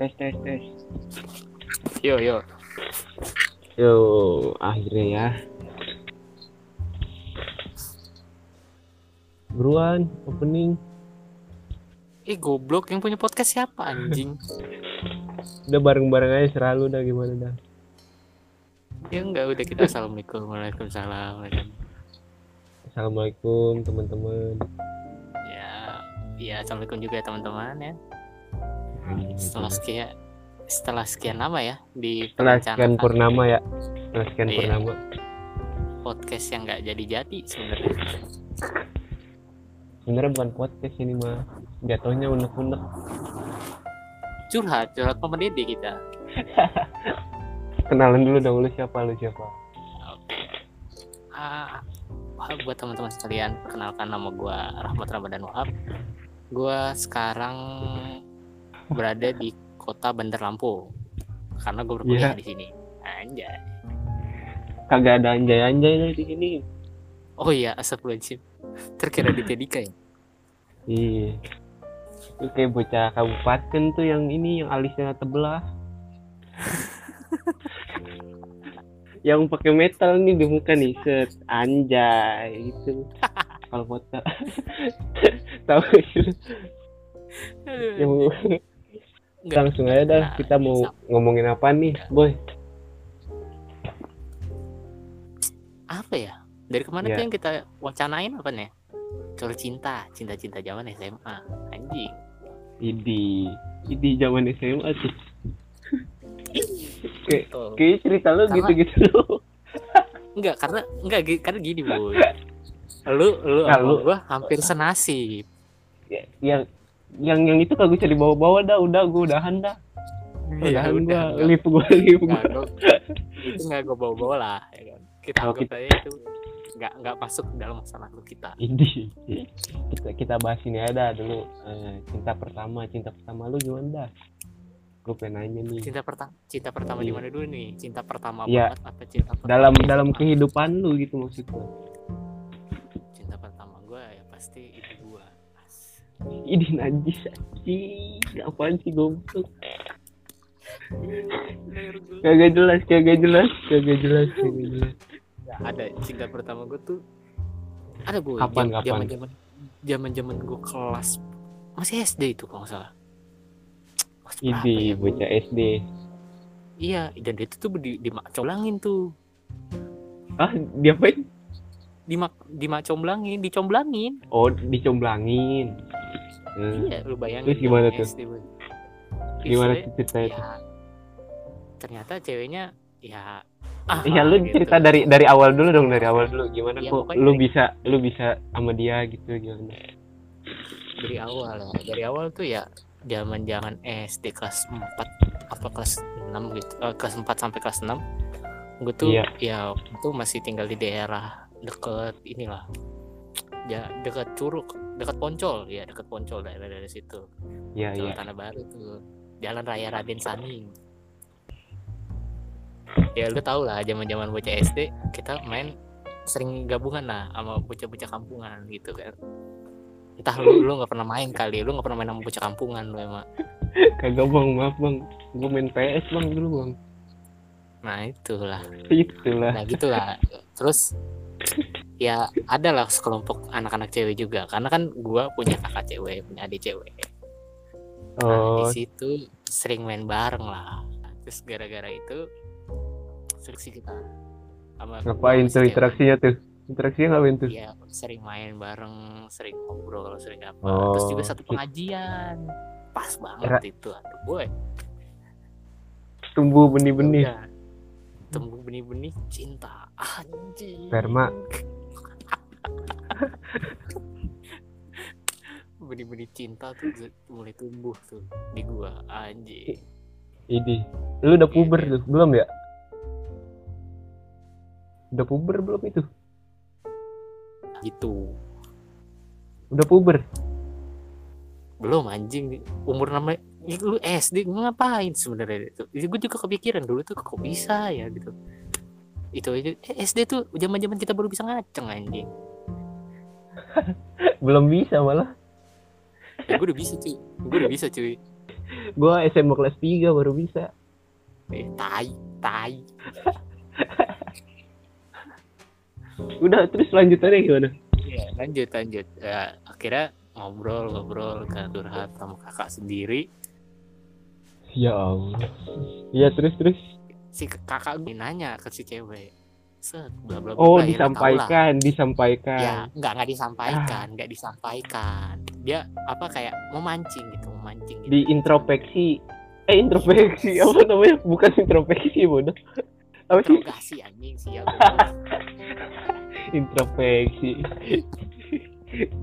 Tes tes tes. Yo yo. Yo, akhirnya ya. Buruan, opening. Eh goblok yang punya podcast siapa anjing? Udah bareng-bareng aja selalu dah gimana dah. ya enggak udah kita assalamualaikum waalaikumsalam waalaikumsalam. Assalamualaikum teman-teman. Ya ya assalamualaikum juga ya teman-teman ya. Setelah sekian setelah sekian lama ya di Setelah sekian purnama ya. Setelah sekian Iya. purnama. podcast yang nggak jadi-jadi sebenarnya. Sebenarnya bukan podcast ini mah. Jatuhnya unek-unek. Curhat curhat sama Dede kita. Kenalan dulu dong lu siapa lu siapa. Ah, wah, buat teman-teman sekalian, perkenalkan nama gua Rahmat Ramadan Wahab. Gua sekarang berada di kota Bandar Lampung karena gue berkuliah Iya. di sini. Anjay. Kagak ada anjay-anjay di sini. Oh iya, astagfirullahaladzim. Terkira di Tedika ya? Iya. Itu kayak bocah kabupaten tuh yang ini yang alisnya tebelah. yang pakai metal nih di muka nih set anjay gitu. Kalau foto tahu yang Enggak. langsung aja dah Nah, kita mau bisa. ngomongin apa nih boy Apa ya? Dari ke mana Iya. tuh yang kita wacanain apa nih? Soal cinta, cinta-cinta zaman SMA. Anjing. idi idi zaman SMA tuh kayak kayak cerita lu Karena- gitu gitu Enggak, karena enggak karena gini, Boy. Lu lu Nah, sama lu- gua hampir senasib. yang yang yang itu kagak bisa dibawa-bawa dah. Udah gue udahan dah. Ya udahan udah, gua. Enggak. lip gue Nggak, gue gua- itu nggak gue bawa-bawa lah ya kan. Kita Kalau kita- itu nggak nggak masuk dalam masalah lu kita. Ini kita kita bahas ini ada dulu. Eh, cinta pertama cinta pertama lu gimana dah? Gue pengen nanya nih. Cinta pertama cinta pertama di Iya. mana dulu nih? Cinta pertama Iya. banget apa cinta pertama dalam di dalam kehidupan lu gitu maksud gue cinta pertama gue ya pasti gue ini najis sih apaan sih goblok? Kagak jelas kagak jelas. Kagak jelas kagak jelas. Ada cinta pertama gue tuh ada gue Kapan, kapan? zaman zaman zaman zaman gue kelas masih SD itu kalau nggak salah. Ini ya, bocah SD Iya, dan itu tuh di, dimacomblangin tuh. ah diapain? Dimak dimacomblangin, dicomblangin. oh dicomblangin Eh, Iya, lu bayangin. Terus gimana tuh? SD, gimana tuh ceritanya tuh? Ya, ternyata ceweknya ya ah, Iya lu gitu. cerita dari dari awal dulu dong dari awal dulu gimana Iya, kok lu dari- bisa lu bisa sama dia gitu gimana dari awal ya. Dari awal tuh ya zaman-zaman SD kelas 4 apa kelas 6 gitu. Eh, kelas 4 sampai kelas 6. Gue tuh Iya. ya itu masih tinggal di daerah deket inilah. Ya dekat Curug, dekat Poncol, ya dekat Poncol daerah dari situ. iya Jalan iya Tanah Baru tuh. Jalan Raya Raden Saning. Ya lu tau lah zaman-zaman bocah SD kita main sering gabungan lah sama bocah-bocah kampungan gitu kan. Entah lu lu nggak pernah main kali, lu nggak pernah main sama bocah kampungan lu emang. kagak bang maaf bang gue main PS bang dulu bang Nah itulah. itulah Nah gitulah. Terus ya ada lah sekelompok anak-anak cewek juga karena kan gua punya kakak cewek, punya adik cewek. Nah, oh di situ sering main bareng lah. Terus gara-gara itu seleksi kita. Sama ngapain tuh interaksinya tuh interaksinya ngapain tuh Iya, sering main bareng, sering ngobrol, sering apa. Oh, Terus juga satu ki- pengajian. Pas banget Kira- itu. Aduh, boy. tumbuh benih-benih Udah. Tumbuh benih-benih cinta. Anjing. Sperma. Benih-benih cinta tuh mulai tumbuh tuh di gua anjing. ini lu udah puber tuh belum ya? Udah puber belum itu? Gitu. udah puber? Belum anjing. Umur nama lu SD ngapain sebenarnya? Itu gue juga kepikiran dulu tuh kok bisa ya gitu. Itu aja. Eh, SD tuh zaman zaman kita baru bisa ngaceng anjing belum bisa malah. Ya gue udah bisa cuy. Gue udah bisa cuy. Gue SMA kelas 3 baru bisa. Eh tai tai. Udah terus lanjutannya gimana? Ya lanjut lanjut. Ya, akhirnya ngobrol ngobrol kan curhat sama kakak sendiri. Ya Allah. Ya terus terus. Si kakak gue nanya ke si cewek set bla bla bla oh ya, disampaikan disampaikan. Ya nggak nggak disampaikan nggak disampaikan. Dia apa kayak mau mancing gitu mau mancing gitu. di introspeksi eh introspeksi apa namanya? Bukan introspeksi bodoh. Apa sih? Interogasi anjing sih ya introspeksi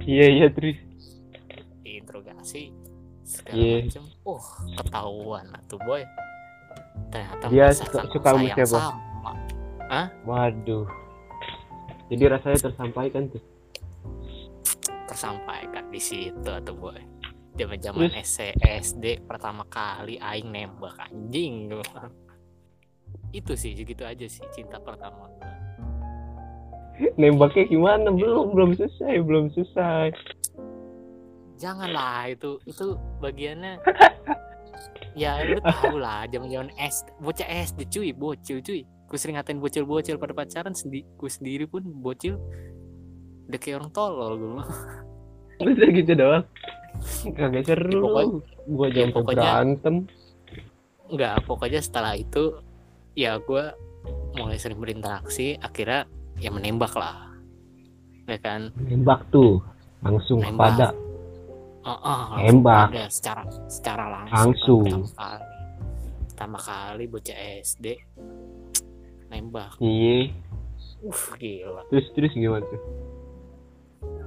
iya iya terus. Interogasi segala Iya. macam oh ketahuan lah tuh boy. Ternyata Dia suka- suka sama siapa? sama waduh. Jadi rasanya tersampaikan tuh. Tersampaikan di situ tuh boy. Zaman zaman? SD pertama kali aing nembak anjing. Itu sih gitu aja sih cinta pertama nembaknya gimana? Belum belum selesai belum selesai. Janganlah itu itu bagiannya. Ya lu tahu lah zaman zaman S bocah SD cuy bocil cuy gue sering ngatain bocil-bocil pada pacaran sendi gue sendiri pun bocil. Udah kayak orang tolol gue mah. udah gitu doang. Kagak seru Ya, pokoknya- gua ya, jangan pokoknya- berantem. Nggak pokoknya setelah itu ya gue mulai sering berinteraksi akhirnya ya menembak lah. Ya kan? Nembak tuh langsung Nembak. kepada. Oh, oh, Nembak. ada secara secara langsung, Langsung. kan, pertama kali. Pertama kali bocah SD nembak iya uh gila terus terus gimana tuh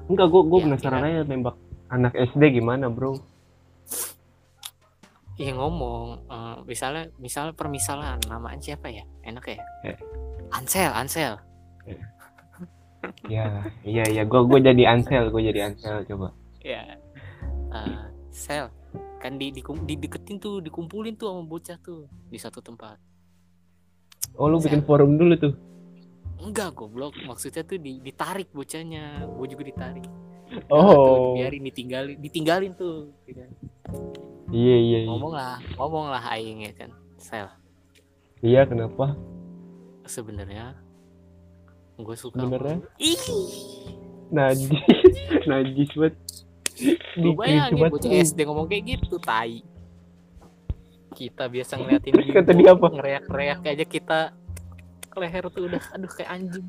enggak gua gua Ya, penasaran aja nembak anak SD gimana bro Iya ngomong, eh, misalnya, misalnya permisalan, namanya siapa ya? Enak ya? Eh. Ansel, Ansel. ya iya iya gua gua jadi Ansel gua jadi Ansel coba Ya, Eh, Sel, kan di, dikum- dideketin tuh, dikumpulin tuh sama bocah tuh di satu tempat. Oh lu bikin forum dulu tuh Enggak goblok, maksudnya tuh di- ditarik bocahnya, gue juga ditarik. Tuh, oh biarin ditinggalin, ditinggalin tuh. gitu iya iya iya Ngomong lah, ngomong lah aing ya kan. Sel, iya kenapa sebenarnya gue suka. Sebenarnya? Ih, najis najis banget Lu bayangin bocah. SD ngomong kayak gitu, tai. Kita biasa ngeliatin Terus kata dia apa? Ngereak-reak aja kita leher tuh udah aduh kayak anjing.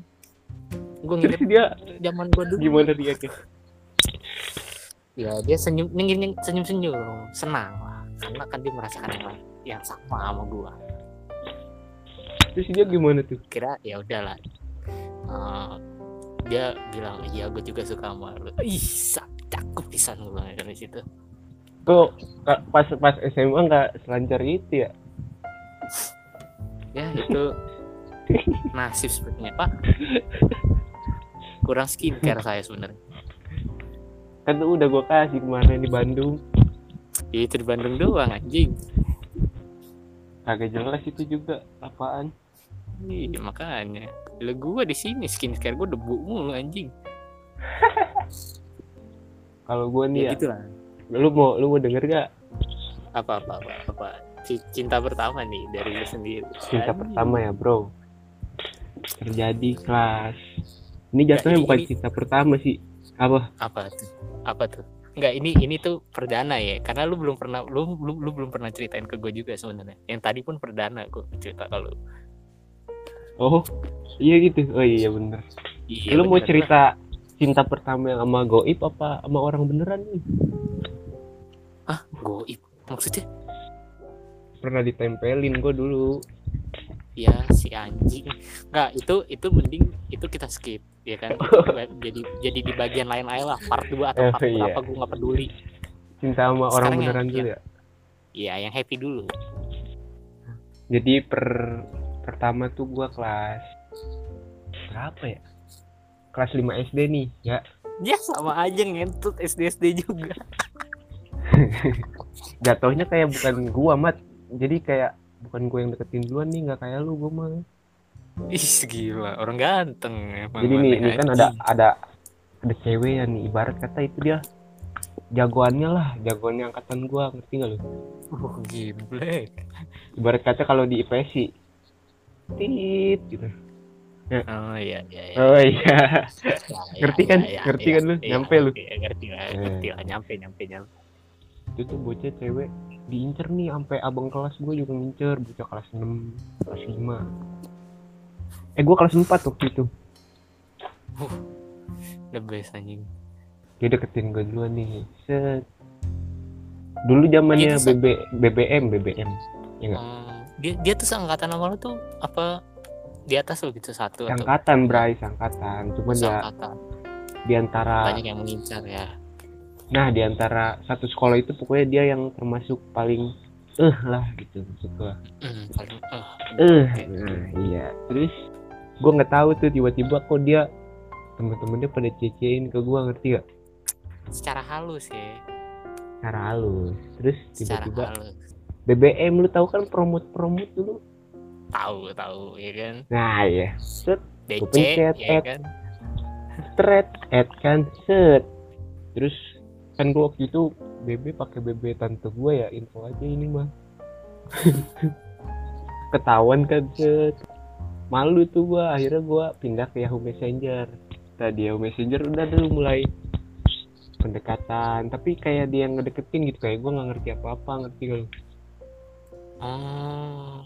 Gue nginget dia zaman gue dulu. gimana dia kayak Ya dia senyum senyum senyum senyum senang lah karena kan dia merasakan yang yang sama sama gue. terus dia gimana tuh Kira ya udahlah. Eh, dia bilang iya gue juga suka sama lu. Ih, cakep pisan gue bilang dari situ. Kok pas pas SMA nggak selancar itu ya? Ya itu nasib sepertinya pak. Kurang skincare saya sebenarnya. Kan tuh udah gua kasih kemarin di Bandung. Ya itu di Bandung doang anjing. Kagak jelas itu juga apaan? Iya makanya. Lu gua di sini skincare gua debu mulu anjing. Kalau gua nih ya ya, gitu lah lu mau lu mau denger gak apa apa apa apa? Cinta pertama nih dari lu sendiri. Cinta Anjing. pertama ya bro. Terjadi kelas. Ini jatuhnya bukan ini- cinta pertama sih. Apa? Apa tuh? Apa tuh? Enggak, ini ini tuh perdana ya. Karena lu belum pernah lu lu, lu belum pernah ceritain ke gue juga sebenarnya. Yang tadi pun perdana gue cerita kalau oh iya gitu. Oh iya bener. Iya lu mau bener. cerita cinta pertama yang sama goib apa sama orang beneran nih ah goib maksudnya? Pernah ditempelin gua dulu. Ya si anjing. Nggak itu itu mending itu kita skip ya kan? Jadi jadi di bagian lain aja lah part 2 atau Eh, part iya. berapa gue nggak peduli. Cinta sama orang Sekarang yang- beneran dulu ya? Ya yang happy dulu. Jadi per pertama tuh gua kelas berapa ya? Kelas 5 SD nih ya. Ya sama aja ngentut SD SD juga jatuhnya kayak bukan gua mat. Jadi kayak bukan gua yang deketin duluan nih nggak kayak lu gua mah. Ih gila. Orang ganteng emang jadi nih ini kan ada ada ada cewek ya nih ibarat kata itu dia jagoannya lah jagoannya angkatan gua ngerti gak lu? Oh giblek ibarat kata kalau di IPS sih tit gitu. Oh iya iya, iya. oh iya. Ya, ngerti ya, kan? ya, Ngerti ya, kan lu? ya, Nyampe lu? iya, ngerti lah ngerti lah. Nyampe nyampe nyampe itu tuh bocah cewek diincer nih sampai abang kelas gue juga ngincer. Bocah kelas 6 kelas 5 eh gue kelas 4 waktu itu. The best anjing. Dia deketin gue duluan nih. Set. Dulu zamannya BB, BBM BBM ya nggak? Hmm, dia dia tuh seangkatan sama lu tuh apa di atas lu gitu satu atau angkatan Bray angkatan cuman ya seangkatan. di antara banyak yang mengincar ya nah di antara satu sekolah itu pokoknya dia yang termasuk paling eh lah gitu maksud gue Hmm, eh eh nah iya. Terus gue nggak tahu tuh tiba-tiba kok dia temen-temennya pada cecein ke gue ngerti gak secara halus ya. Cara halus. Terus secara tiba-tiba BBM lu tahu kan promote-promote dulu? Tahu tahu ya kan? Nah ya set DC pencet ya kan? Thread add kan set. Terus kan gua waktu itu BB pakai BB tante gua ya info aja ini mah. Ketahuan kan set malu tuh gua akhirnya gua pindah ke Yahoo Messenger. Tadi Yahoo Messenger udah dulu mulai pendekatan. Tapi kayak dia yang ngedeketin gitu kayak gua nggak ngerti apa-apa ngerti gak lu? Oh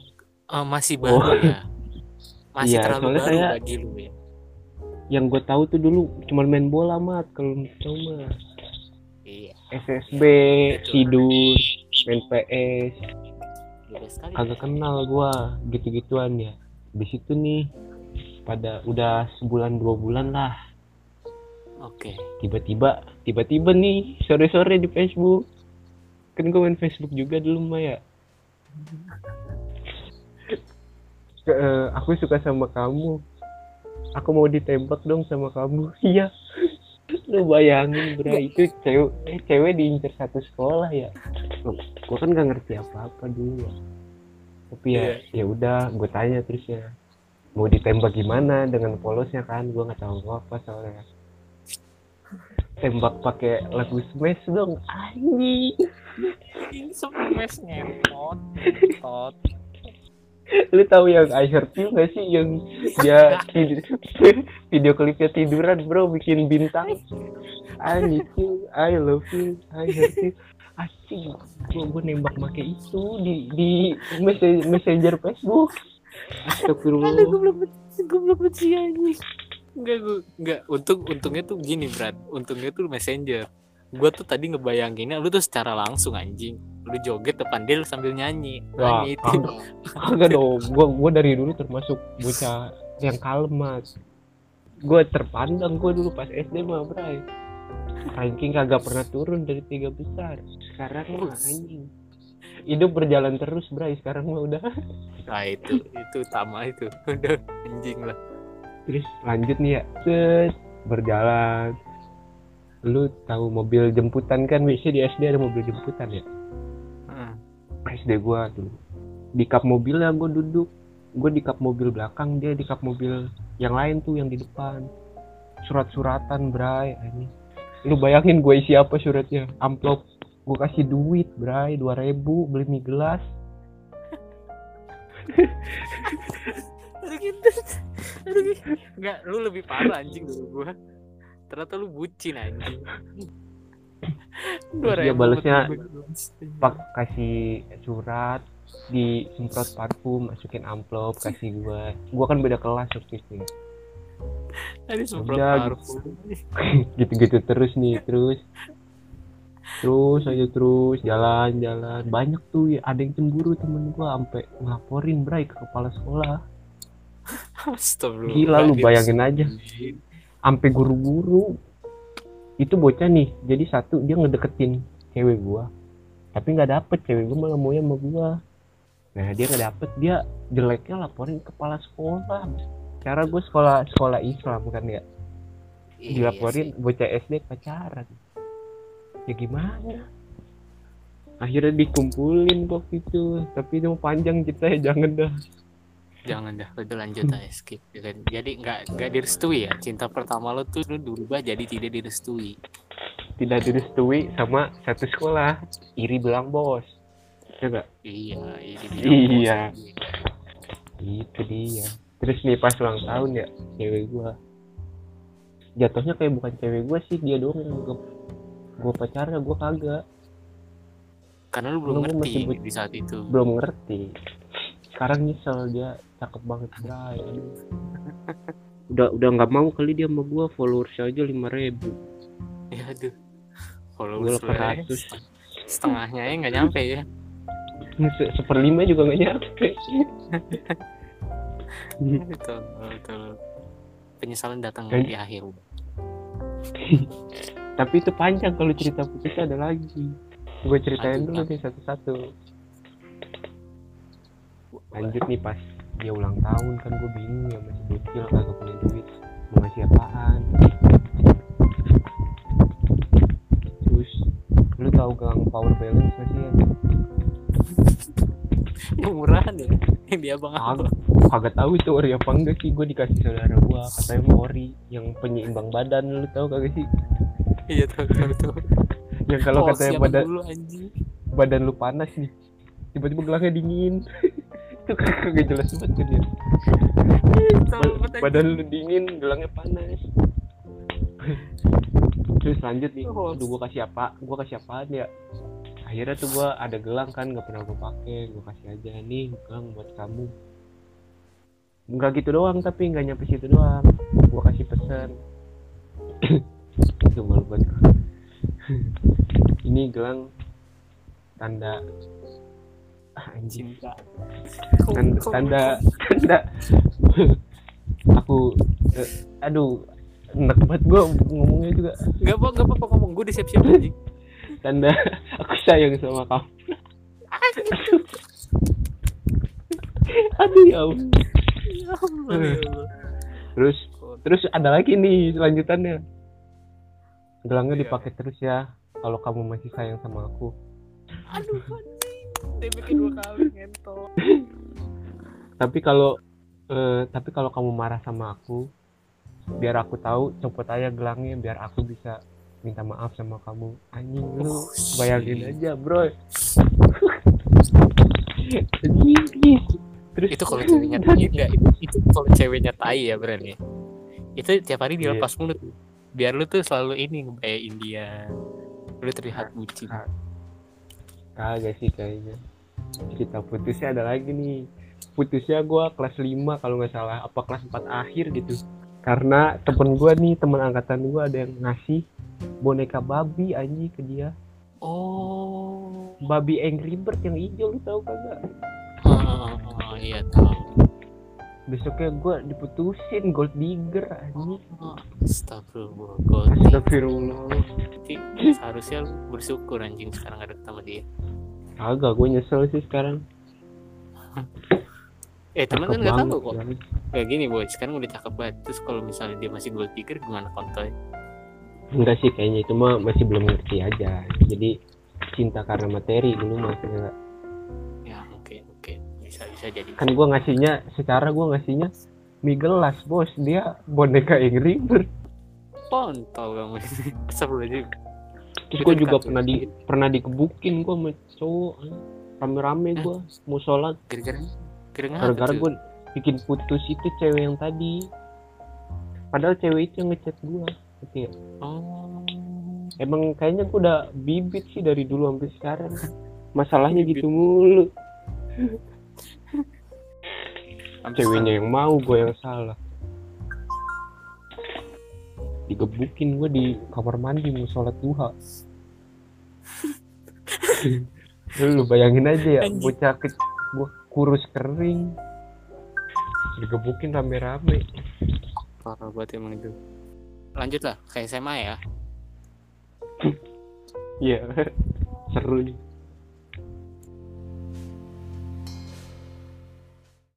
eh, masih baru Oh. ya? Masih Iya, terlalu baru saya- bagi lu ya? Yang gue tahu tuh dulu cuma main bola mat. Kalau mah iya. SSB tidur main PS beda sekali. Kagak kenal gua gitu-gituan ya. Di situ nih pada udah sebulan dua bulan lah. Oke. Tiba-tiba tiba-tiba nih sore-sore di Facebook. Kan gue main Facebook juga dulu mah ya. Ke- eh, aku suka sama kamu. Aku mau ditembak dong sama kamu. Iya lu bayangin bro. Itu cewek eh, cewek diincar satu sekolah ya? Gua kan gak ngerti apa-apa dulu. Ya tapi ya ya udah gue tanya terus ya. Mau ditembak gimana dengan polosnya kan? Gua nggak tahu apa soalnya. Tembak pakai lagu smash dong anjing. Ngentot ngentot lu tahu yang I Heart You gak sih yang dia tid- video klipnya tiduran bro bikin bintang I need you I love you I heart you Anjing, gua, gua nembak make itu di di messe- messenger Facebook. Astagfirullah. Aduh, gue belum gue belum benci anjing. Enggak gue enggak untung untungnya tuh gini Brad. Untungnya tuh messenger. Gua tuh tadi ngebayanginnya lu tuh secara langsung anjing. Lu joget depan dia lu sambil nyanyi. Wah, Nyanyi itu. Kagak dong, gua gua dari dulu termasuk bocah yang kalem mas. Gua terpandang gua dulu pas SD mah bray. Ranking kagak pernah turun dari tiga besar. Sekarang mah anjing. Hidup berjalan terus bray. Sekarang mah udah. Nah itu itu utama itu. Udah anjing lah. Terus lanjut nih ya. Set berjalan. Lu tahu mobil jemputan kan? Biasanya di SD ada mobil jemputan ya. SD gua dulu di kap mobilnya gua duduk gue di kap mobil belakang dia di kap mobil yang lain tuh yang di depan surat-suratan bray ini lu bayangin gue isi apa suratnya amplop gue kasih duit bray 2000 beli mie gelas. Enggak, lu lebih parah anjing dari gua. Ternyata lu bucin anjing. Terus dia 2000 balesnya pak kasih surat disemprot parfum masukin amplop kasih gue gue kan beda kelas waktu itu. Ya. Tadi semprot Udah, parfum. gitu-gitu terus nih terus. Terus aja terus jalan jalan. Banyak tuh ya ada yang cemburu temen gua sampai ngelaporin bray ke kepala sekolah. Astagfirullah. gila lu bayangin aja. Sampai guru-guru itu bocah nih jadi satu dia ngedeketin cewek gua. Tapi nggak dapet cewek gua malah mau sama gua. Nah dia nggak dapet dia jeleknya laporin ke kepala sekolah. Cara gue sekolah sekolah Islam kan ya? Iya dilaporin sih. bocah SD pacaran. Ya gimana? Akhirnya dikumpulin waktu itu. Tapi itu panjang kita ya jangan dah Jangan dah, udah lanjut aja skip. Jadi nggak nggak direstui ya. Cinta pertama lo tuh lu berubah jadi tidak direstui. tidak direstui sama satu sekolah iri bilang bos ya gak? iya ini Iya. itu dia terus nih pas ulang tahun ya cewek gua jatuhnya kayak bukan cewek gua sih dia doang yang anggap gua pacarnya gua kagak karena lu belum Lu ngerti masih di saat itu belum ngerti sekarang nyesel dia cakep banget bray. Aduh. udah udah nggak mau kali dia sama gua followers aja lima ribu. Ya aduh. 800. setengahnya ya nggak nyampe ya. Se- seperlima juga nggak nyampe. Betul betul. Penyesalan datang Dan- di akhir. Tapi itu panjang kalau cerita putusnya ada lagi. Gue ceritain dulu nih satu-satu lanjut nih pas dia ulang tahun kan gue bingung ya masih bocil kagak punya duit. Mau ngasih apaan? Terus lu tahu gang power balance gak sih ya murahan ya yang di abang abang. kagak tahu itu ori apa enggak sih gue dikasih saudara gue katanya mau ori yang penyeimbang badan lu tahu kagak sih? Iya tahu tahu tahu. Yang kalau Oh, katanya badan dulu anjing? badan lu panas nih tiba-tiba gelangnya dingin itu kagak jelas banget dia. Anjing. badan lu dingin gelangnya panas. Terus lanjut nih aduh gua kasih apa gua kasih apaan ya? Akhirnya tuh gua ada gelang kan nggak pernah gua pakai gua kasih aja nih gelang buat kamu. Nggak gitu doang tapi nggak nyampe situ doang. Gua kasih pesan itu malu banget. Ini gelang tanda anjing. Cinta tanda tanda, tanda. aku eh, aduh enak banget gue ngomongnya juga. Nggak apa nggak apa ngomong gue udah siap siap anjing tanda aku sayang sama kamu. Aduh ya Allah. ya Allah ya Allah. Terus terus ada lagi nih selanjutannya gelangnya Iya. dipakai terus ya kalau kamu masih sayang sama aku. Aduh dia bikin dua kali ngentot. Tapi kalau eh, tapi kalau kamu marah sama aku biar aku tahu copot aja gelangnya biar aku bisa minta maaf sama kamu. Anjing lu Oh, bayangin shit. aja bro. Terus itu kalau ceweknya tai enggak itu, itu kalau ceweknya tai ya berarti itu tiap hari Iya. dilepas mulut. Biar lu tuh selalu ini ngebayain dia. Lu terlihat bucin. Kagak sih kayaknya. Kita putusnya ada lagi nih. Putusnya gua kelas 5 kalau nggak salah. Apa kelas 4 akhir gitu. Karena temen gua nih teman angkatan gua ada yang ngasih boneka babi anjing ke dia. Oh. Babi Angry Bird yang hijau lu tahu kagak? Oh, oh, iya tahu besoknya gua diputusin gold digger anjing. Astagfirullah Gold astagfirullah. Seharusnya bersyukur anjing sekarang ada sama dia. Kagak gue nyesel sih sekarang. Eh teman kan nggak tahu kok. Guys. kayak gini boy sekarang udah cakep banget. Terus kalau misalnya dia masih gold digger gimana kontoy enggak sih kayaknya itu mah masih belum ngerti aja. Jadi cinta karena materi dulu mah enggak. Ya bisa jadi. Kan gua ngasihnya secara gua ngasihnya mie gelas bos. Dia boneka Angry Bird kontol kamu. Ini Astagfirullahaladzim terus gua juga pernah di pernah dikebukin gua sama cowok rame-rame gua mau sholat. Gara-gara gua bikin putus itu cewek yang tadi. Padahal cewek itu yang ngechat gua Ngerti nggak? oh. Emang kayaknya gua udah bibit sih dari dulu sampai sekarang. Masalahnya gitu mulu. sampai ceweknya yang mau gue yang salah. Digebukin gue di kamar mandi mau sholat duha. Lu bayangin aja ya bocah ke gua kurus kering. Digebukin rame-rame. Parah banget emang itu. Lanjut lah kayak SMA ya. Iya seru. nih